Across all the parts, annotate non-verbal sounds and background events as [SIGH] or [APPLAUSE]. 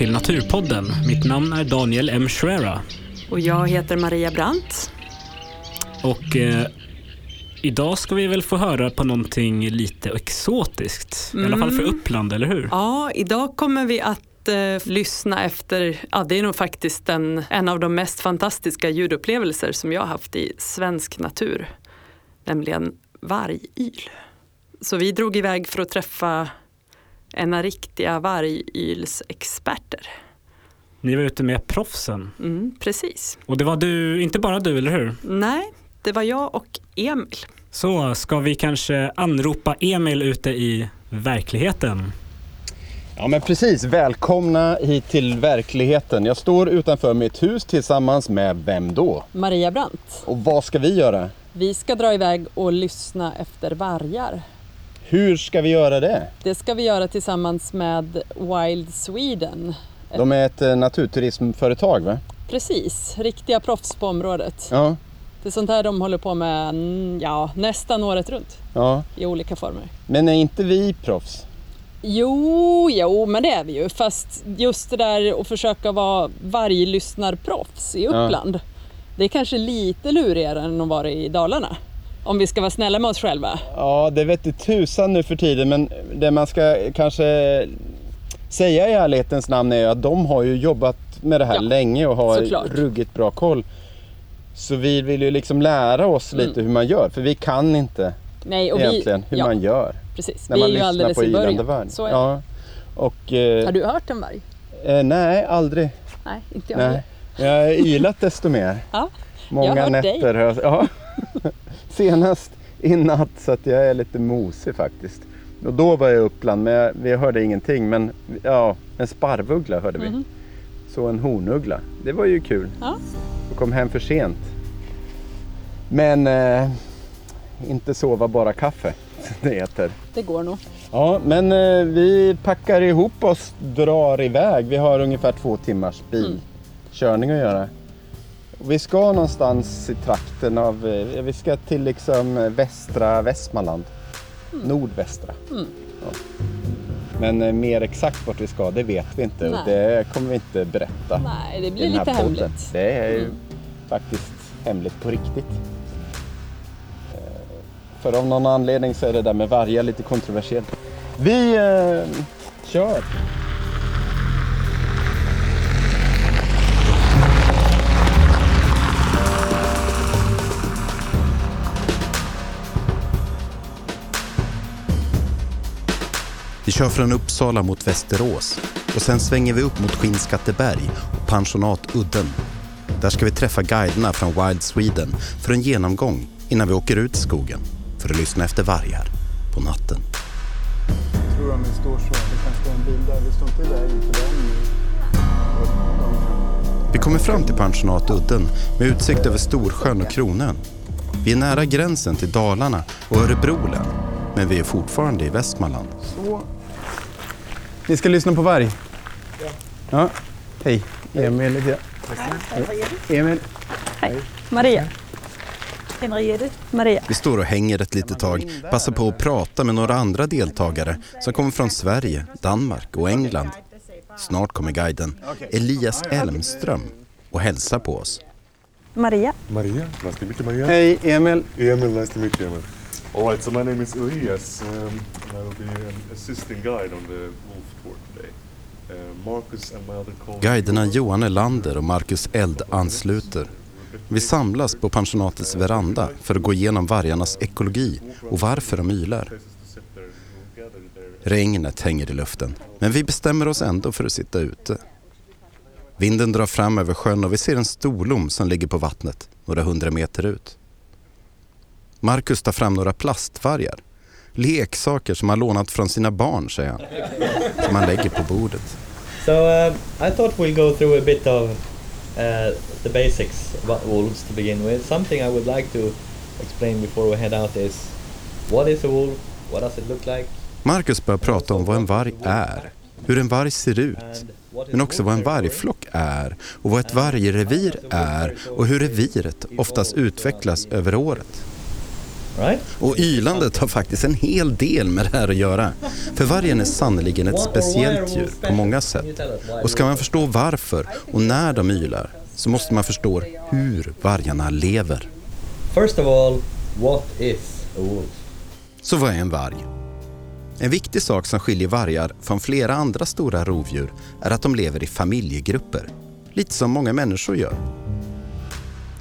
till Naturpodden. Mitt namn är Daniel M. Schwera. Och jag heter Maria Brandt. Och eh, idag ska vi väl få höra på någonting lite exotiskt. Mm. I alla fall för Uppland, eller hur? Ja, idag kommer vi att eh, lyssna efter, ja det är nog faktiskt en, en av de mest fantastiska ljudupplevelser som jag har haft i svensk natur. Nämligen vargyl. Så vi drog iväg för att träffa ena riktiga vargylsexperter. Ni var ute med proffsen. Mm, precis. Och det var du, inte bara du, eller hur? Nej, det var jag och Emil. Så ska vi kanske anropa Emil ute i verkligheten? Ja men precis, välkomna hit till verkligheten. Jag står utanför mitt hus tillsammans med vem då? Maria Brandt. Och vad ska vi göra? Vi ska dra iväg och lyssna efter vargar. Hur ska vi göra det? Det ska vi göra tillsammans med Wild Sweden. De är ett eh, naturturismföretag va? Precis, riktiga proffs på området. Ja. Det är sånt här de håller på med mm, ja, nästan året runt ja. i olika former. Men är inte vi proffs? Jo, jo, men det är vi ju. Fast just det där att försöka vara varglyssnarproffs i Uppland. Ja. Det är kanske lite lurigare än att vara i Dalarna. Om vi ska vara snälla med oss själva. Ja, det vet tusan nu för tiden. Men det man ska kanske säga i ärlighetens namn är att de har ju jobbat med det här ja, länge och har såklart. ruggigt bra koll. Så vi vill ju liksom lära oss lite mm. hur man gör, för vi kan inte Nej, och egentligen vi, hur ja, man gör. Precis, när vi man är ju alldeles på i början. Så är ja. och, eh, Har du hört en varg? Eh, nej, aldrig. Nej, inte jag nej. Jag har ylat desto mer. [LAUGHS] Ja, Många jag har hört nätter. Dig. Ja. [LAUGHS] Senast i natt så att jag är lite mosig faktiskt. Och då var jag i Uppland men vi hörde ingenting. Men ja, en sparvuggla hörde vi. Mm. Så en hornuggla. Det var ju kul. Ja. Och kom hem för sent. Men eh, inte sova bara kaffe, [LAUGHS] det heter. Det går nog. Ja, men eh, vi packar ihop oss, drar iväg. Vi har ungefär två timmars bilkörning mm. att göra. Vi ska någonstans i trakten av, eh, vi ska till liksom eh, västra Västmanland. Mm. Nordvästra. Mm. Ja. Men eh, mer exakt vart vi ska, det vet vi inte Nej. och det kommer vi inte berätta. Nej, det blir lite podden. hemligt. Det är ju mm. faktiskt hemligt på riktigt. För av någon anledning så är det där med vargar lite kontroversiellt. Vi eh, kör! Vi kör från Uppsala mot Västerås och sen svänger vi upp mot Skinnskatteberg och pensionat Udden. Där ska vi träffa guiderna från Wild Sweden för en genomgång innan vi åker ut i skogen för att lyssna efter vargar på natten. Jag tror de står så. Det kanske är en bil där. Vi står inte där inför dem Vi kommer fram till pensionat Udden med utsikt över Storsjön och Kronön. Vi är nära gränsen till Dalarna och Örebro län, men vi är fortfarande i Västmanland. Ni ska lyssna på varg? Ja. ja. Hej, Emil heter jag. Emil. Hej, Maria. Henriette. Maria. Vi står och hänger ett litet tag, passar på att prata med några andra deltagare som kommer från Sverige, Danmark och England. Snart kommer guiden Elias Elmström och hälsar på oss. Maria. Maria, nice to meet you Maria. Hej, Emil. Emil, nice to meet you Emil. All right, so my name is Elias. Um, I will be an assisting guide on the Wolf Tour today. Uh, Guiderna Johan Elander och Marcus Eld ansluter. Vi samlas på pensionatets veranda för att gå igenom vargarnas ekologi och varför de ylar. Regnet hänger i luften, men vi bestämmer oss ändå för att sitta ute. Vinden drar fram över sjön och vi ser en storlom som ligger på vattnet några hundra meter ut. Marcus tar fram några plastvargar. Leksaker som han lånat från sina barn, säger han. Som han lägger på bordet. So uh, I thought we'll go through a bit of uh, the basics about wolves to begin with. Something I would like to explain before we head out is what is a wolf? What does it look like? Marcus börjar prata om vad en varg är, hur en varg ser ut, men också vad en vargflock är och vad ett vargrevir är och hur reviret oftast utvecklas över året. Right? Och ylandet har faktiskt en hel del med det här att göra. För vargen är sannerligen ett speciellt djur på många sätt. Och ska man förstå varför och när de ylar så måste man förstå hur vargarna lever. First of all, what is a wolf? Så vad är en varg? En viktig sak som skiljer vargar från flera andra stora rovdjur är att de lever i familjegrupper. Lite som många människor gör.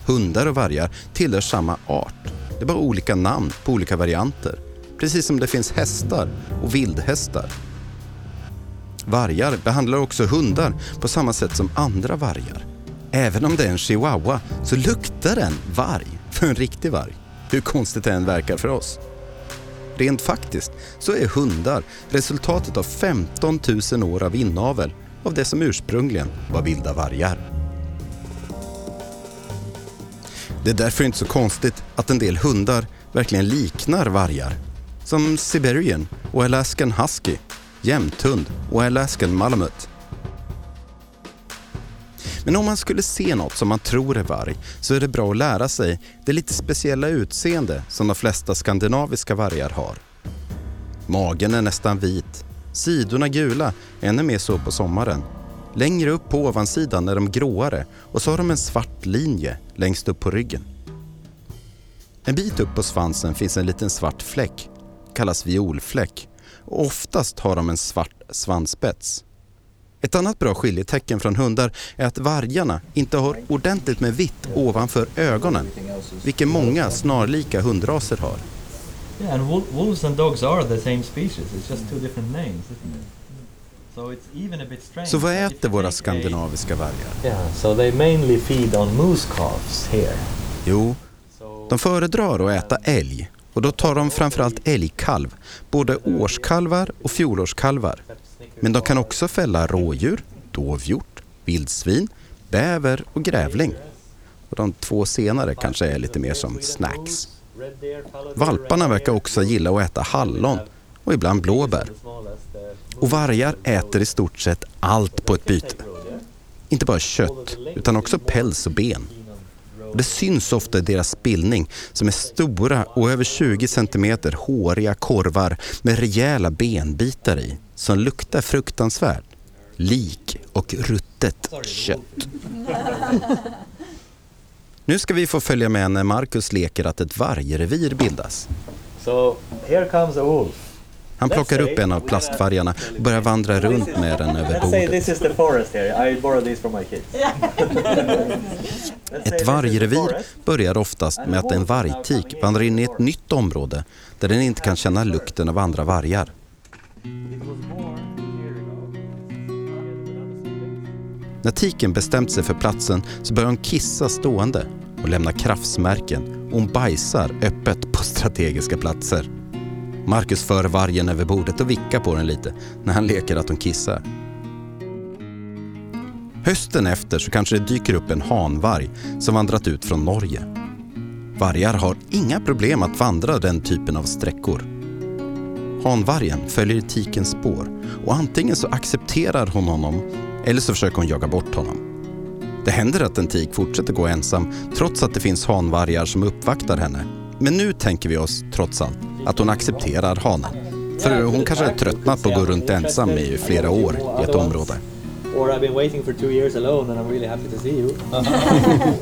Hundar och vargar tillhör samma art. Det är bara olika namn på olika varianter. Precis som det finns hästar och vildhästar. Vargar behandlar också hundar på samma sätt som andra vargar. Även om det är en chihuahua så luktar den varg för en riktig varg. Hur konstigt det än verkar för oss. Rent faktiskt så är hundar resultatet av 15 000 år av inavel av det som ursprungligen var vilda vargar. Det är därför inte så konstigt att en del hundar verkligen liknar vargar. Som Siberian och Alaskan Husky, jämthund och Alaskan Malamut. Men om man skulle se något som man tror är varg så är det bra att lära sig det lite speciella utseende som de flesta skandinaviska vargar har. Magen är nästan vit, sidorna gula, ännu mer så på sommaren. Längre upp på ovansidan är de gråare och så har de en svart linje längst upp på ryggen. En bit upp på svansen finns en liten svart fläck, kallas violfläck och oftast har de en svart svansspets. Ett annat bra skiljetecken från hundar är att vargarna inte har ordentligt med vitt ovanför ögonen, vilket många snarlika hundraser har. Yeah, and wolves and dogs are the same species. It's just two different names, isn't it? Så vad äter våra skandinaviska vargar? Jo, de föredrar att äta älg och då tar de framförallt älgkalv, både årskalvar och fjolårskalvar. Men de kan också fälla rådjur, dovhjort, vildsvin, bäver och grävling. Och de två senare kanske är lite mer som snacks. Valparna verkar också gilla att äta hallon och ibland blåbär. Och vargar äter i stort sett allt på ett byte. Inte bara kött, utan också päls och ben. Och det syns ofta i deras spillning som är stora och över 20 centimeter håriga korvar med rejäla benbitar i som luktar fruktansvärt. Lik och ruttet kött. Nu ska vi få följa med när Marcus leker att ett vargrevir bildas. So here comes a wolf. Han plockar upp en av plastvargarna och börjar vandra runt med den över bordet. Ett vargrevir börjar oftast med att en vargtik vandrar in i ett nytt område där den inte kan känna lukten av andra vargar. När tiken bestämt sig för platsen så börjar hon kissa stående och lämna krafsmärken och hon bajsar öppet på strategiska platser. Marcus för vargen över bordet och vickar på den lite när han leker att hon kissar. Hösten efter så kanske det dyker upp en hanvarg som vandrat ut från Norge. Vargar har inga problem att vandra den typen av sträckor. Hanvargen följer tikens spår och antingen så accepterar hon honom eller så försöker hon jaga bort honom. Det händer att en tik fortsätter gå ensam trots att det finns hanvargar som uppvaktar henne. Men nu tänker vi oss trots allt att hon accepterar hanen. För hon kanske har tröttnat på att gå runt ensam i flera år i ett område.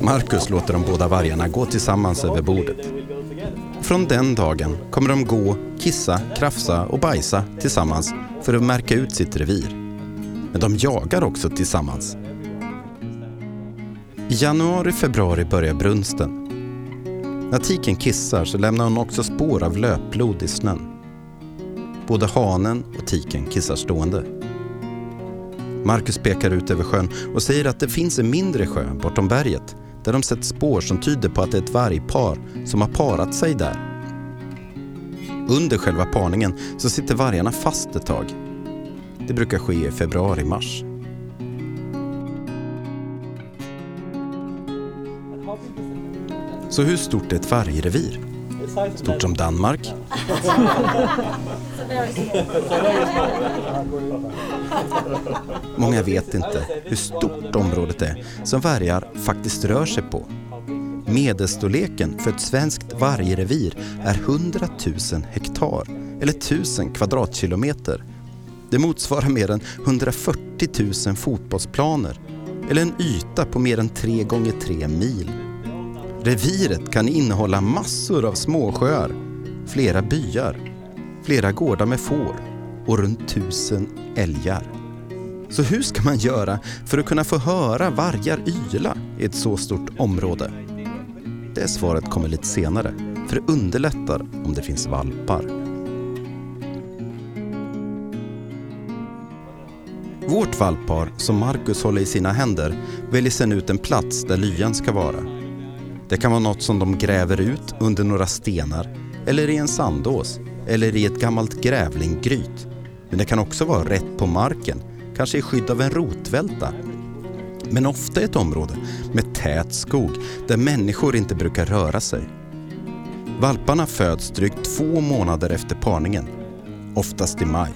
[LAUGHS] Marcus låter de båda vargarna gå tillsammans över bordet. Från den dagen kommer de gå, kissa, krafsa och bajsa tillsammans för att märka ut sitt revir. Men de jagar också tillsammans. I januari, februari börjar brunsten. När tiken kissar så lämnar hon också spår av löpblod i snön. Både hanen och tiken kissar stående. Marcus pekar ut över sjön och säger att det finns en mindre sjö bortom berget där de sett spår som tyder på att det är ett vargpar som har parat sig där. Under själva parningen så sitter vargarna fast ett tag. Det brukar ske i februari-mars. Så hur stort är ett vargrevir? Stort som Danmark? Många vet inte hur stort området är som vargar faktiskt rör sig på. Medelstorleken för ett svenskt vargrevir är 100 000 hektar eller 1000 kvadratkilometer. Det motsvarar mer än 140 000 fotbollsplaner eller en yta på mer än 3 gånger 3 mil. Reviret kan innehålla massor av småsjöar, flera byar, flera gårdar med får och runt tusen älgar. Så hur ska man göra för att kunna få höra vargar yla i ett så stort område? Det svaret kommer lite senare, för det underlättar om det finns valpar. Vårt valppar, som Marcus håller i sina händer, väljer sen ut en plats där lyan ska vara. Det kan vara något som de gräver ut under några stenar, eller i en sandås, eller i ett gammalt grävlinggryt. Men det kan också vara rätt på marken, kanske i skydd av en rotvälta. Men ofta ett område med tät skog där människor inte brukar röra sig. Valparna föds drygt två månader efter parningen, oftast i maj.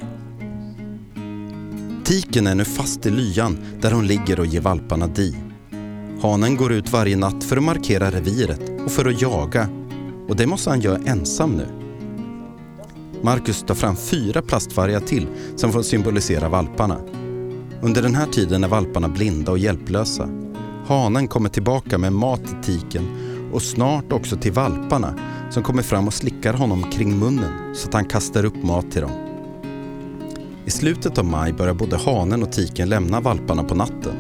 Tiken är nu fast i lyan där hon ligger och ger valparna di. Hanen går ut varje natt för att markera reviret och för att jaga. Och det måste han göra ensam nu. Marcus tar fram fyra plastvargar till som får symbolisera valparna. Under den här tiden är valparna blinda och hjälplösa. Hanen kommer tillbaka med mat till tiken och snart också till valparna som kommer fram och slickar honom kring munnen så att han kastar upp mat till dem. I slutet av maj börjar både hanen och tiken lämna valparna på natten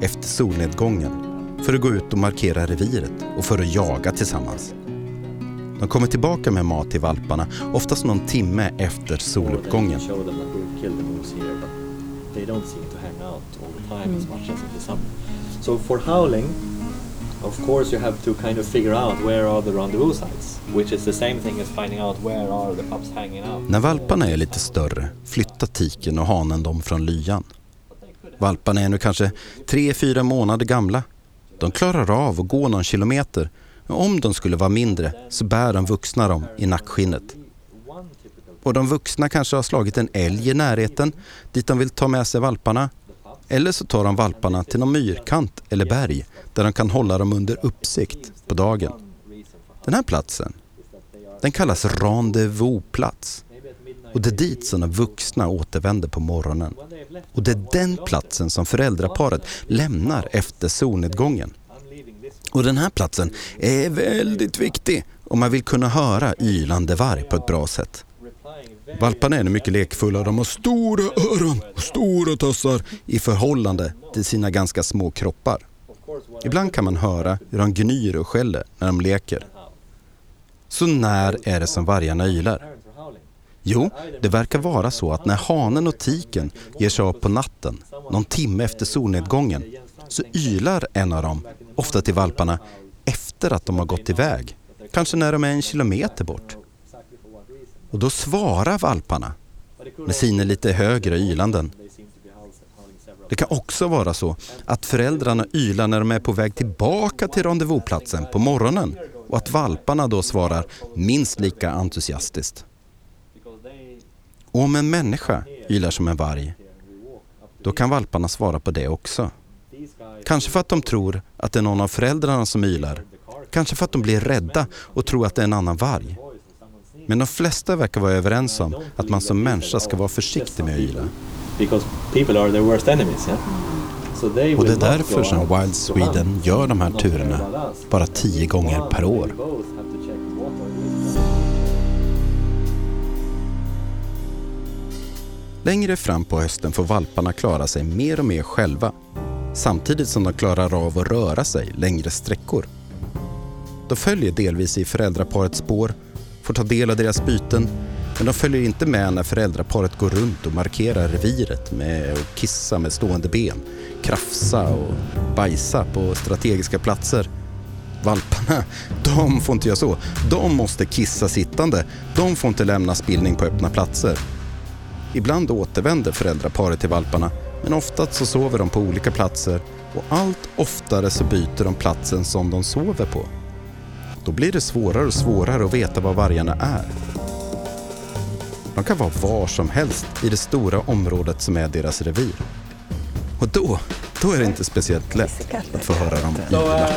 efter solnedgången för att gå ut och markera reviret och för att jaga tillsammans. De kommer tillbaka med mat till valparna, oftast någon timme efter soluppgången. Summer. So for howling, of course you have to kind of figure out where are the rendezvous sites, which is the same thing as finding out where are the pups hanging out. När valparna är lite större flyttar tiken och hanen dem från lyan. Valparna är nu kanske tre fyra månader gamla. De klarar av att gå någon kilometer. Och om de skulle vara mindre så bär de vuxna dem i nackskinnet. Och de vuxna kanske har slagit en älg i närheten dit de vill ta med sig valparna. Eller så tar de valparna till någon myrkant eller berg där de kan hålla dem under uppsikt på dagen. Den här platsen, den kallas rendezvousplats. Och det är dit sådana vuxna återvänder på morgonen. Och det är den platsen som föräldraparet lämnar efter solnedgången. Och den här platsen är väldigt viktig om man vill kunna höra ylande varg på ett bra sätt. Valparna är nu mycket lekfulla de har stora öron och stora tassar i förhållande till sina ganska små kroppar. Ibland kan man höra hur de gnyr och skäller när de leker. Så när är det som vargarna ylar? Jo, det verkar vara så att när hanen och tiken ger sig av på natten, någon timme efter solnedgången, så ylar en av dem, ofta till valparna, efter att de har gått iväg. Kanske när de är en kilometer bort. Och då svarar valparna med sina lite högre ylanden. Det kan också vara så att föräldrarna ylar när de är på väg tillbaka till rendezvousplatsen på morgonen och att valparna då svarar minst lika entusiastiskt. Och om en människa ylar som en varg, då kan valparna svara på det också. Kanske för att de tror att det är någon av föräldrarna som ylar. Kanske för att de blir rädda och tror att det är en annan varg. Men de flesta verkar vara överens om att man som människa ska vara försiktig med att yla. Och det är därför som Wild Sweden gör de här turerna bara tio gånger per år. Längre fram på hösten får valparna klara sig mer och mer själva samtidigt som de klarar av att röra sig längre sträckor. De följer delvis i föräldraparets spår, får ta del av deras byten men de följer inte med när föräldraparet går runt och markerar reviret med att kissa med stående ben, krafsa och bajsa på strategiska platser. Valparna, de får inte göra så. De måste kissa sittande. De får inte lämna spillning på öppna platser. Ibland återvänder föräldraparet till valparna men oftast så sover de på olika platser och allt oftare så byter de platsen som de sover på. Då blir det svårare och svårare att veta var vargarna är. De kan vara var som helst i det stora området som är deras revir. Och då, då är det inte speciellt lätt att få höra dem yla.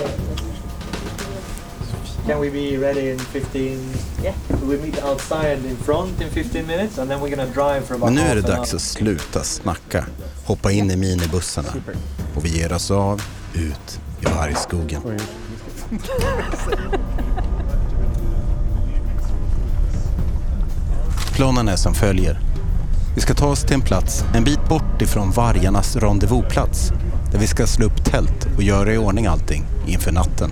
Can we be ready in 15? Yeah. We meet outside in front in 15 minutes and then we're gonna drive for about Men nu är det dags att sluta snacka, hoppa in i minibussarna och vi ger oss av ut i vargskogen. [LAUGHS] Planen är som följer. Vi ska ta oss till en plats en bit bort ifrån vargarnas rendezvousplats där vi ska slå upp tält och göra i ordning allting inför natten.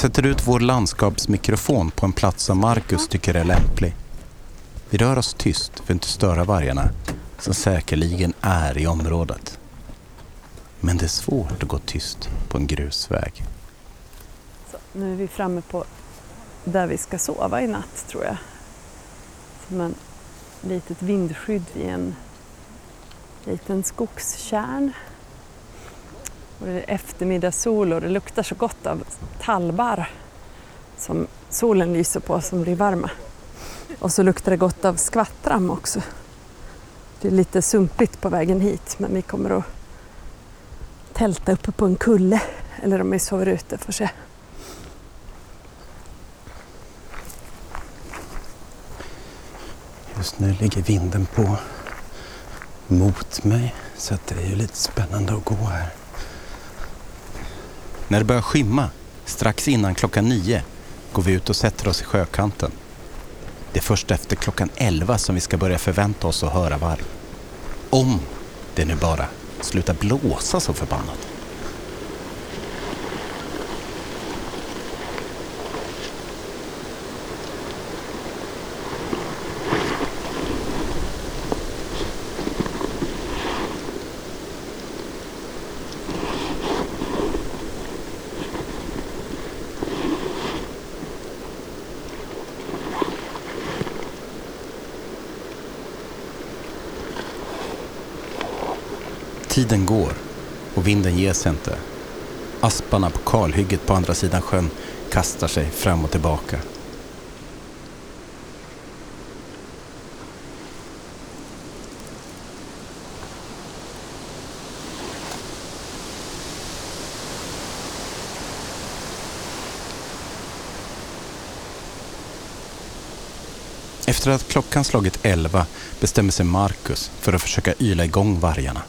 Sätter ut vår landskapsmikrofon på en plats som Marcus tycker är lämplig. Vi rör oss tyst för att inte störa vargarna som säkerligen är i området. Men det är svårt att gå tyst på en grusväg. Så, nu är vi framme på där vi ska sova i natt tror jag. Som en litet vindskydd vid en liten skogskärn. Och det är eftermiddagssol och det luktar så gott av tallbarr som solen lyser på som blir varma. Och så luktar det gott av skvattram också. Det är lite sumpigt på vägen hit men vi kommer att tälta uppe på en kulle eller om vi sover ute får se. Just nu ligger vinden på mot mig så att det är ju lite spännande att gå här. När det börjar skymma, strax innan klockan nio, går vi ut och sätter oss i sjökanten. Det är först efter klockan elva som vi ska börja förvänta oss att höra varg. Om det nu bara slutar blåsa så förbannat. Tiden går och vinden ges inte. Asparna på kalhygget på andra sidan sjön kastar sig fram och tillbaka. Efter att klockan slagit elva bestämmer sig Marcus för att försöka yla igång vargarna.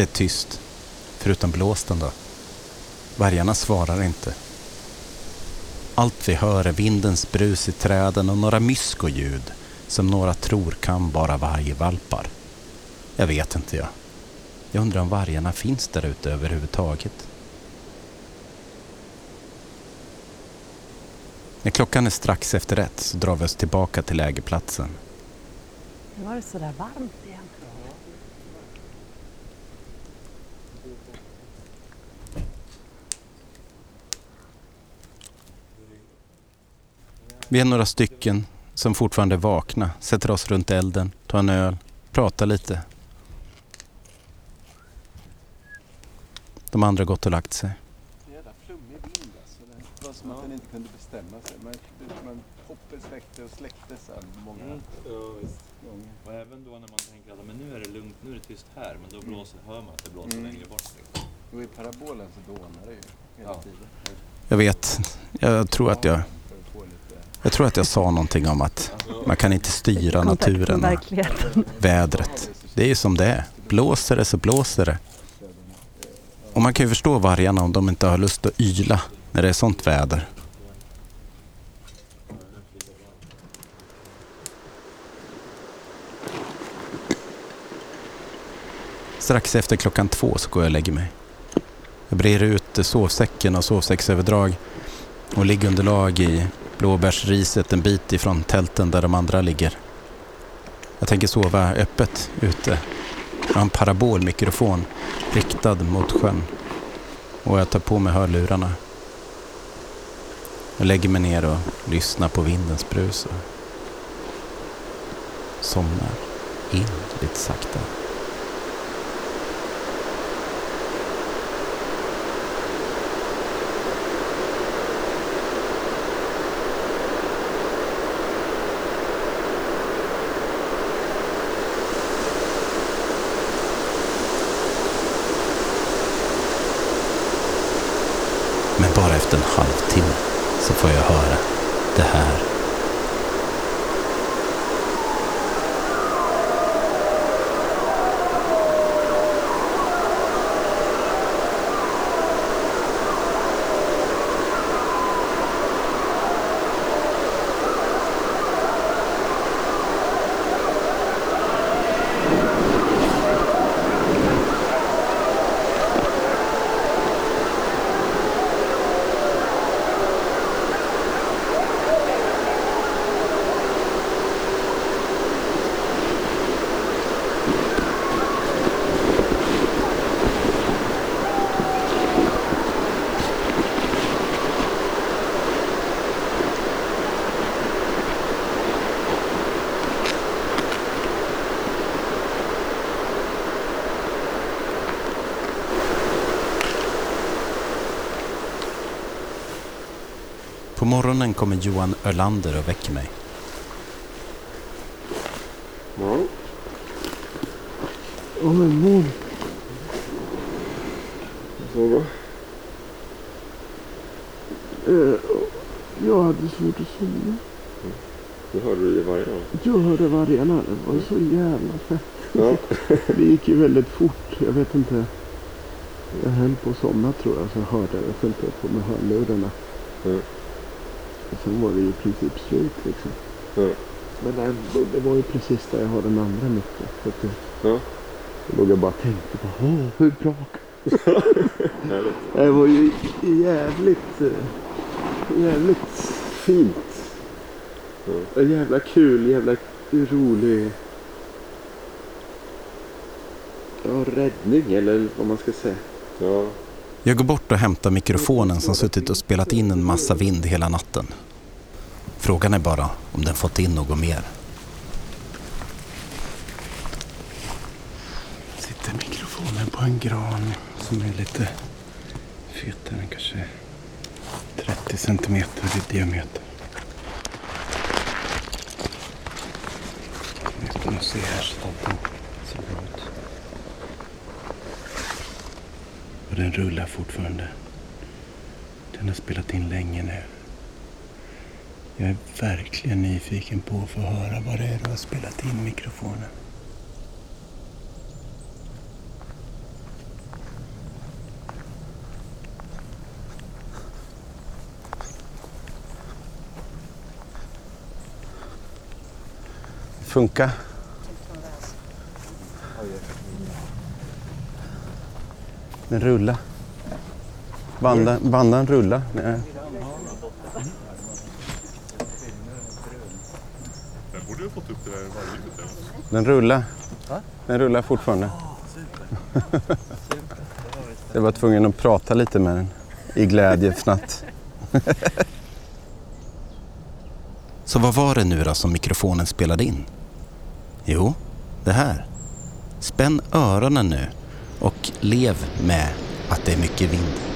Det är tyst, förutom blåsten då. Vargarna svarar inte. Allt vi hör är vindens brus i träden och några myskoljud som några tror kan vara vargvalpar. Jag vet inte jag. Jag undrar om vargarna finns där ute överhuvudtaget. När klockan är strax efter ett så drar vi oss tillbaka till lägerplatsen. Nu var det sådär varmt igen. Vi är några stycken som fortfarande är vakna, sätter oss runt elden, tar en öl, pratar lite. De andra har gått och lagt sig. Jävla flummig vind alltså. Det var som att den inte kunde bestämma sig. Man, man hoppades, väckte och gånger. Även då när man tänker att men nu är det lugnt, nu är det tyst här, men då blåser, hör man att det blåser Mm. längre bort. Liksom. Och i parabolen så dånar det ju hela Ja. tiden. Jag vet, jag tror att jag, jag tror att jag sa någonting om att man kan inte styra naturen och vädret. Det är ju som det är. Blåser det så blåser det. Och man kan ju förstå vargarna om de inte har lust att yla när det är sånt väder. Strax efter klockan två så går jag och lägger mig. Jag brer ut sovsäcken och sovsäcksöverdrag och liggunderlag i blåbärsriset en bit ifrån tälten där de andra ligger. Jag tänker sova öppet ute. Jag har en parabolmikrofon riktad mot sjön och jag tar på mig hörlurarna. Jag lägger mig ner och lyssnar på vindens brus och somnar in lite sakta. Men bara efter en halvtimme så får jag höra det här. På morgonen kommer Johan Ölander och väcker mig. Ja. Ja men mor. Sova. Eh, Jag hade svårt att somna. Nu hörde du ju vargarna. Jag hörde vargarna. Det var så jävla fett. Ja. [LAUGHS] Det gick ju väldigt fort. Jag vet inte. Jag höll på att somna tror jag. Så jag hörde jag. Jag följde upp på med hörlurarna. Ja. Och sen var det ju i princip slut liksom. Ja. Men ändå, det var ju precis där jag har den andra micken. Så att det, Ja. då låg jag bara och tänkte på Åh, hur bra. [LAUGHS] Det var ju jävligt, eh, jävligt fint. Ja. Jävla kul, jävla rolig ja, räddning eller vad man ska säga. Ja. Jag går bort och hämtar mikrofonen som suttit och spelat in en massa vind hela natten. Frågan är bara om den fått in något mer. Sitter mikrofonen på en gran som är lite fetare, kanske 30 centimeter i diameter. Utan att se här så att den ser bra ut. Och den rullar fortfarande. Den har spelat in länge nu. Jag är verkligen nyfiken på att få höra vad det är du har spelat in mikrofonen. Funka. Den rullar. Banda, bandan rullar. Nej. Den borde ha fått upp det där eller? Den rullar. Den rullar fortfarande. Jag var tvungen att prata lite med den i glädjefnatt. Så vad var det nu då som mikrofonen spelade in? Jo, det här. Spänn öronen nu lev med att det är mycket vind.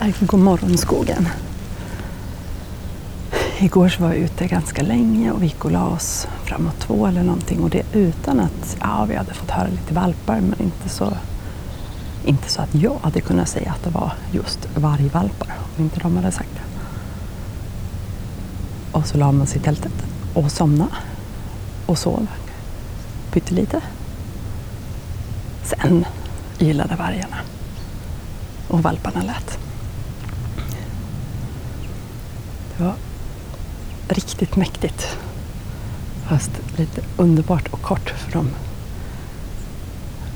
God morgon skogen. Igår så var jag ute ganska länge och vi gick och la oss framåt två eller någonting och det utan att, ja vi hade fått höra lite valpar men inte så, inte så att jag hade kunnat säga att det var just vargvalpar om inte de hade sagt det. Och så la man sig i tältet och somnade och sov pyttelite. Sen ylade vargarna och valparna lät. Det var riktigt mäktigt. Fast lite underbart och kort för de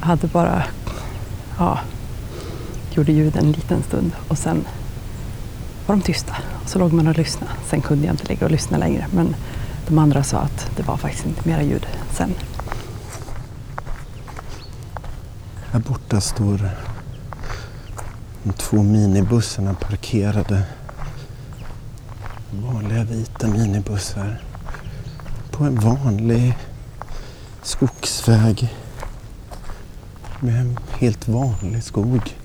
hade bara, ja, gjorde ljud en liten stund och sen var de tysta. Och så låg man och lyssnade. Sen kunde jag inte ligga och lyssna längre men de andra sa att det var faktiskt inte mera ljud sen. Här borta står de två minibussarna parkerade. Vanliga vita minibussar. På en vanlig skogsväg. Med en helt vanlig skog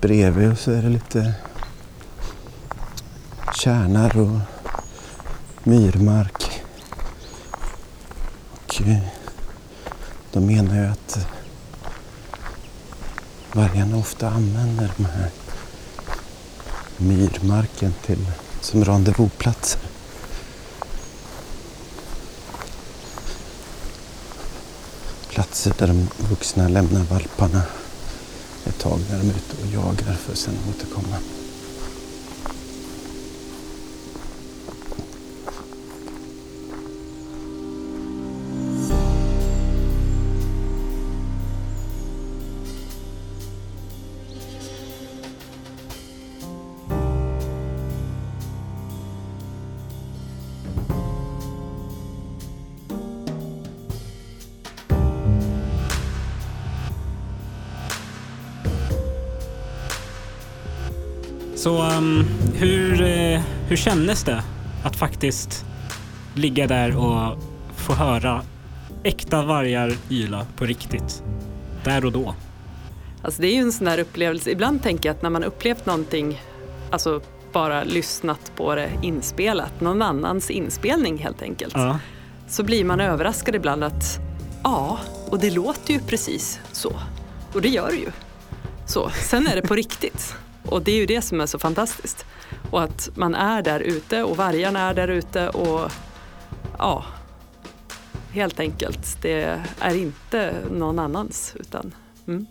bredvid och så är det lite kärnar och myrmark. Och eh, de menar ju att vargarna ofta använder de här myrmarken till, som rendezvousplatser. Platser där de vuxna lämnar valparna ett tag när de är ute och jagar för att sen återkomma. Så um, hur, eh, hur kändes det att faktiskt ligga där och få höra äkta vargar yla på riktigt? Där och då. Alltså det är ju en sån där upplevelse. Ibland tänker jag att när man upplevt någonting, alltså bara lyssnat på det inspelat, någon annans inspelning helt enkelt, Ja. så blir man överraskad ibland att ja, och det låter ju precis så. Och det gör det ju. Så. Sen är det på [LAUGHS] riktigt. Och det är ju det som är så fantastiskt. Och att man är där ute och vargarna är där ute och ja, helt enkelt. Det är inte någon annans utan mm.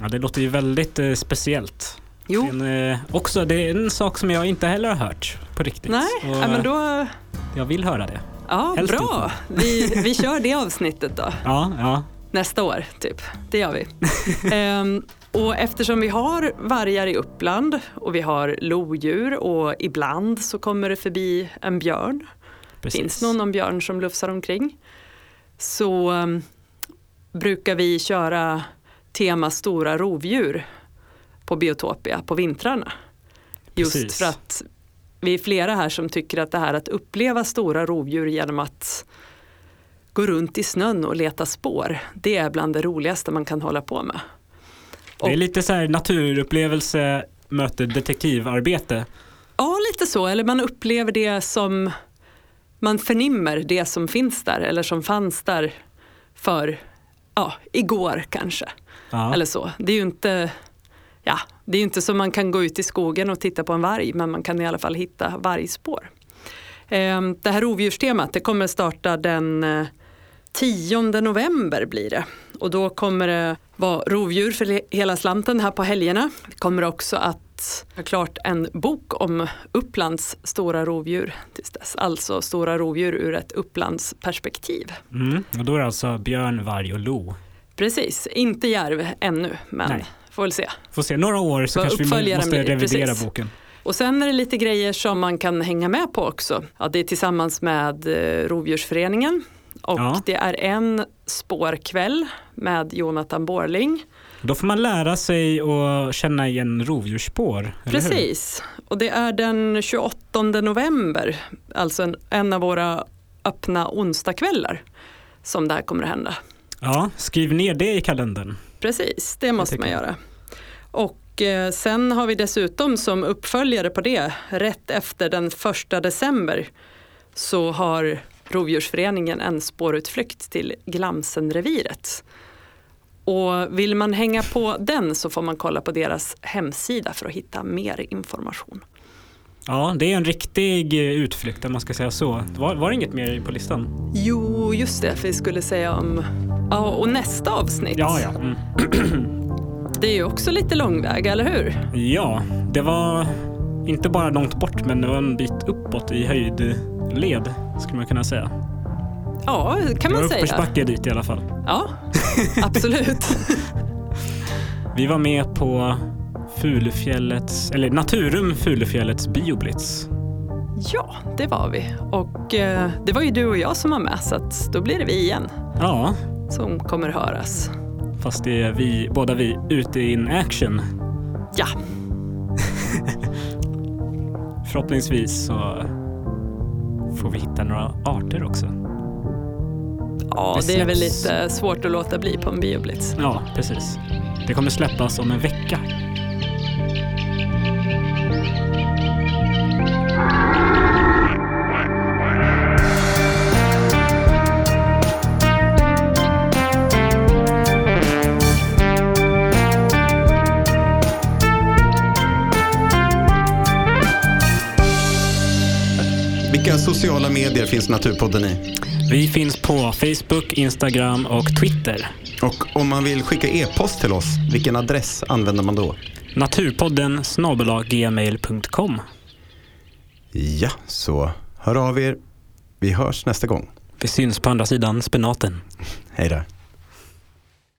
ja, det låter ju väldigt eh, speciellt. Jo, en, eh, också, det är en sak som jag inte heller har hört på riktigt. nej, Och, ja, men då, Jag vill höra det. ja Helst bra. Vi, vi kör det avsnittet då. [LAUGHS] Ja, ja. Nästa år, typ. Det gör vi. [LAUGHS] Ehm, och eftersom vi har vargar i Uppland och vi har lodjur och ibland så kommer det förbi en björn. Precis. Finns någon om björn som lufsar omkring. Så ehm, brukar vi köra tema stora rovdjur på Biotopia på vintrarna. Just Precis. för att vi är flera här som tycker att det här att uppleva stora rovdjur genom att gå runt i snön och leta spår, det är bland det roligaste man kan hålla på med. Det är lite så här naturupplevelse möter detektivarbete. Ja, lite så. Eller man upplever det som man förnimmer det som finns där eller som fanns där för ja, igår kanske. Ja. Eller så. Det är ju inte, ja, det är inte som man kan gå ut i skogen och titta på en varg men man kan i alla fall hitta vargspår. Ehm, Det här rovdjurstemat det kommer starta den eh, 10 november blir det. Och då kommer det vara rovdjur för he- hela slanten här på helgerna. Vi kommer också att ha klart en bok om Upplands stora rovdjur tills dess. Alltså stora rovdjur ur ett Upplandsperspektiv. Mm. Och då är det alltså björn, varg och lo. Precis, inte järv ännu men Nej. får väl se. Får se, några år så Vad kanske vi måste revidera precis. boken. Och sen är det lite grejer som man kan hänga med på också. Ja, det är tillsammans med eh, Rovdjursföreningen och Ja. det är en spårkväll med Jonathan Borling. Då får man lära sig att känna igen rovdjursspår. Precis, och det är den 28 november, alltså en, en av våra öppna onsdagskvällar som det här kommer att hända. Ja, skriv ner det i kalendern. Precis, det måste man göra. Och Och eh, sen har vi dessutom som uppföljare på det, rätt efter den första december, så har Rovdjursföreningen en spårutflykt till Glamsenreviret. Och vill man hänga på den så får man kolla på deras hemsida för att hitta mer information. Ja, det är en riktig utflykt om man ska säga så. Var, var det inget mer på listan? Jo, just det, för vi skulle säga om... Ja, och nästa avsnitt, Ja, ja. Mm. [CLEARS THROAT] det är ju också lite långväga, eller hur? Ja, det var inte bara långt bort men det var en bit uppåt i höjdled skulle man kunna säga. Ja, kan Det var man säga. uppförsbacke dit i alla fall. Ja, [LAUGHS] absolut. Vi var med på Fulufjällets, eller Naturum Fulufjällets bioblitz. Ja, det var vi. Och eh, det var ju du och jag som var med, så att då blir det vi igen Ja, som kommer höras. fast det är vi, båda vi ute in action. Ja, [LAUGHS] Förhoppningsvis så får vi hitta några arter också. ja Det det är väl lite svårt att låta bli på en bioblitz. Ja, precis. Det kommer släppas om en vecka. Vilka sociala medier finns Naturpodden i? Vi finns på Facebook, Instagram och Twitter. Och om man vill skicka e-post till oss, vilken adress använder man då? Naturpodden snabel-a-gmail.com. Ja, så hör av er. Vi hörs nästa gång. Vi syns på andra sidan spenaten. Hej då.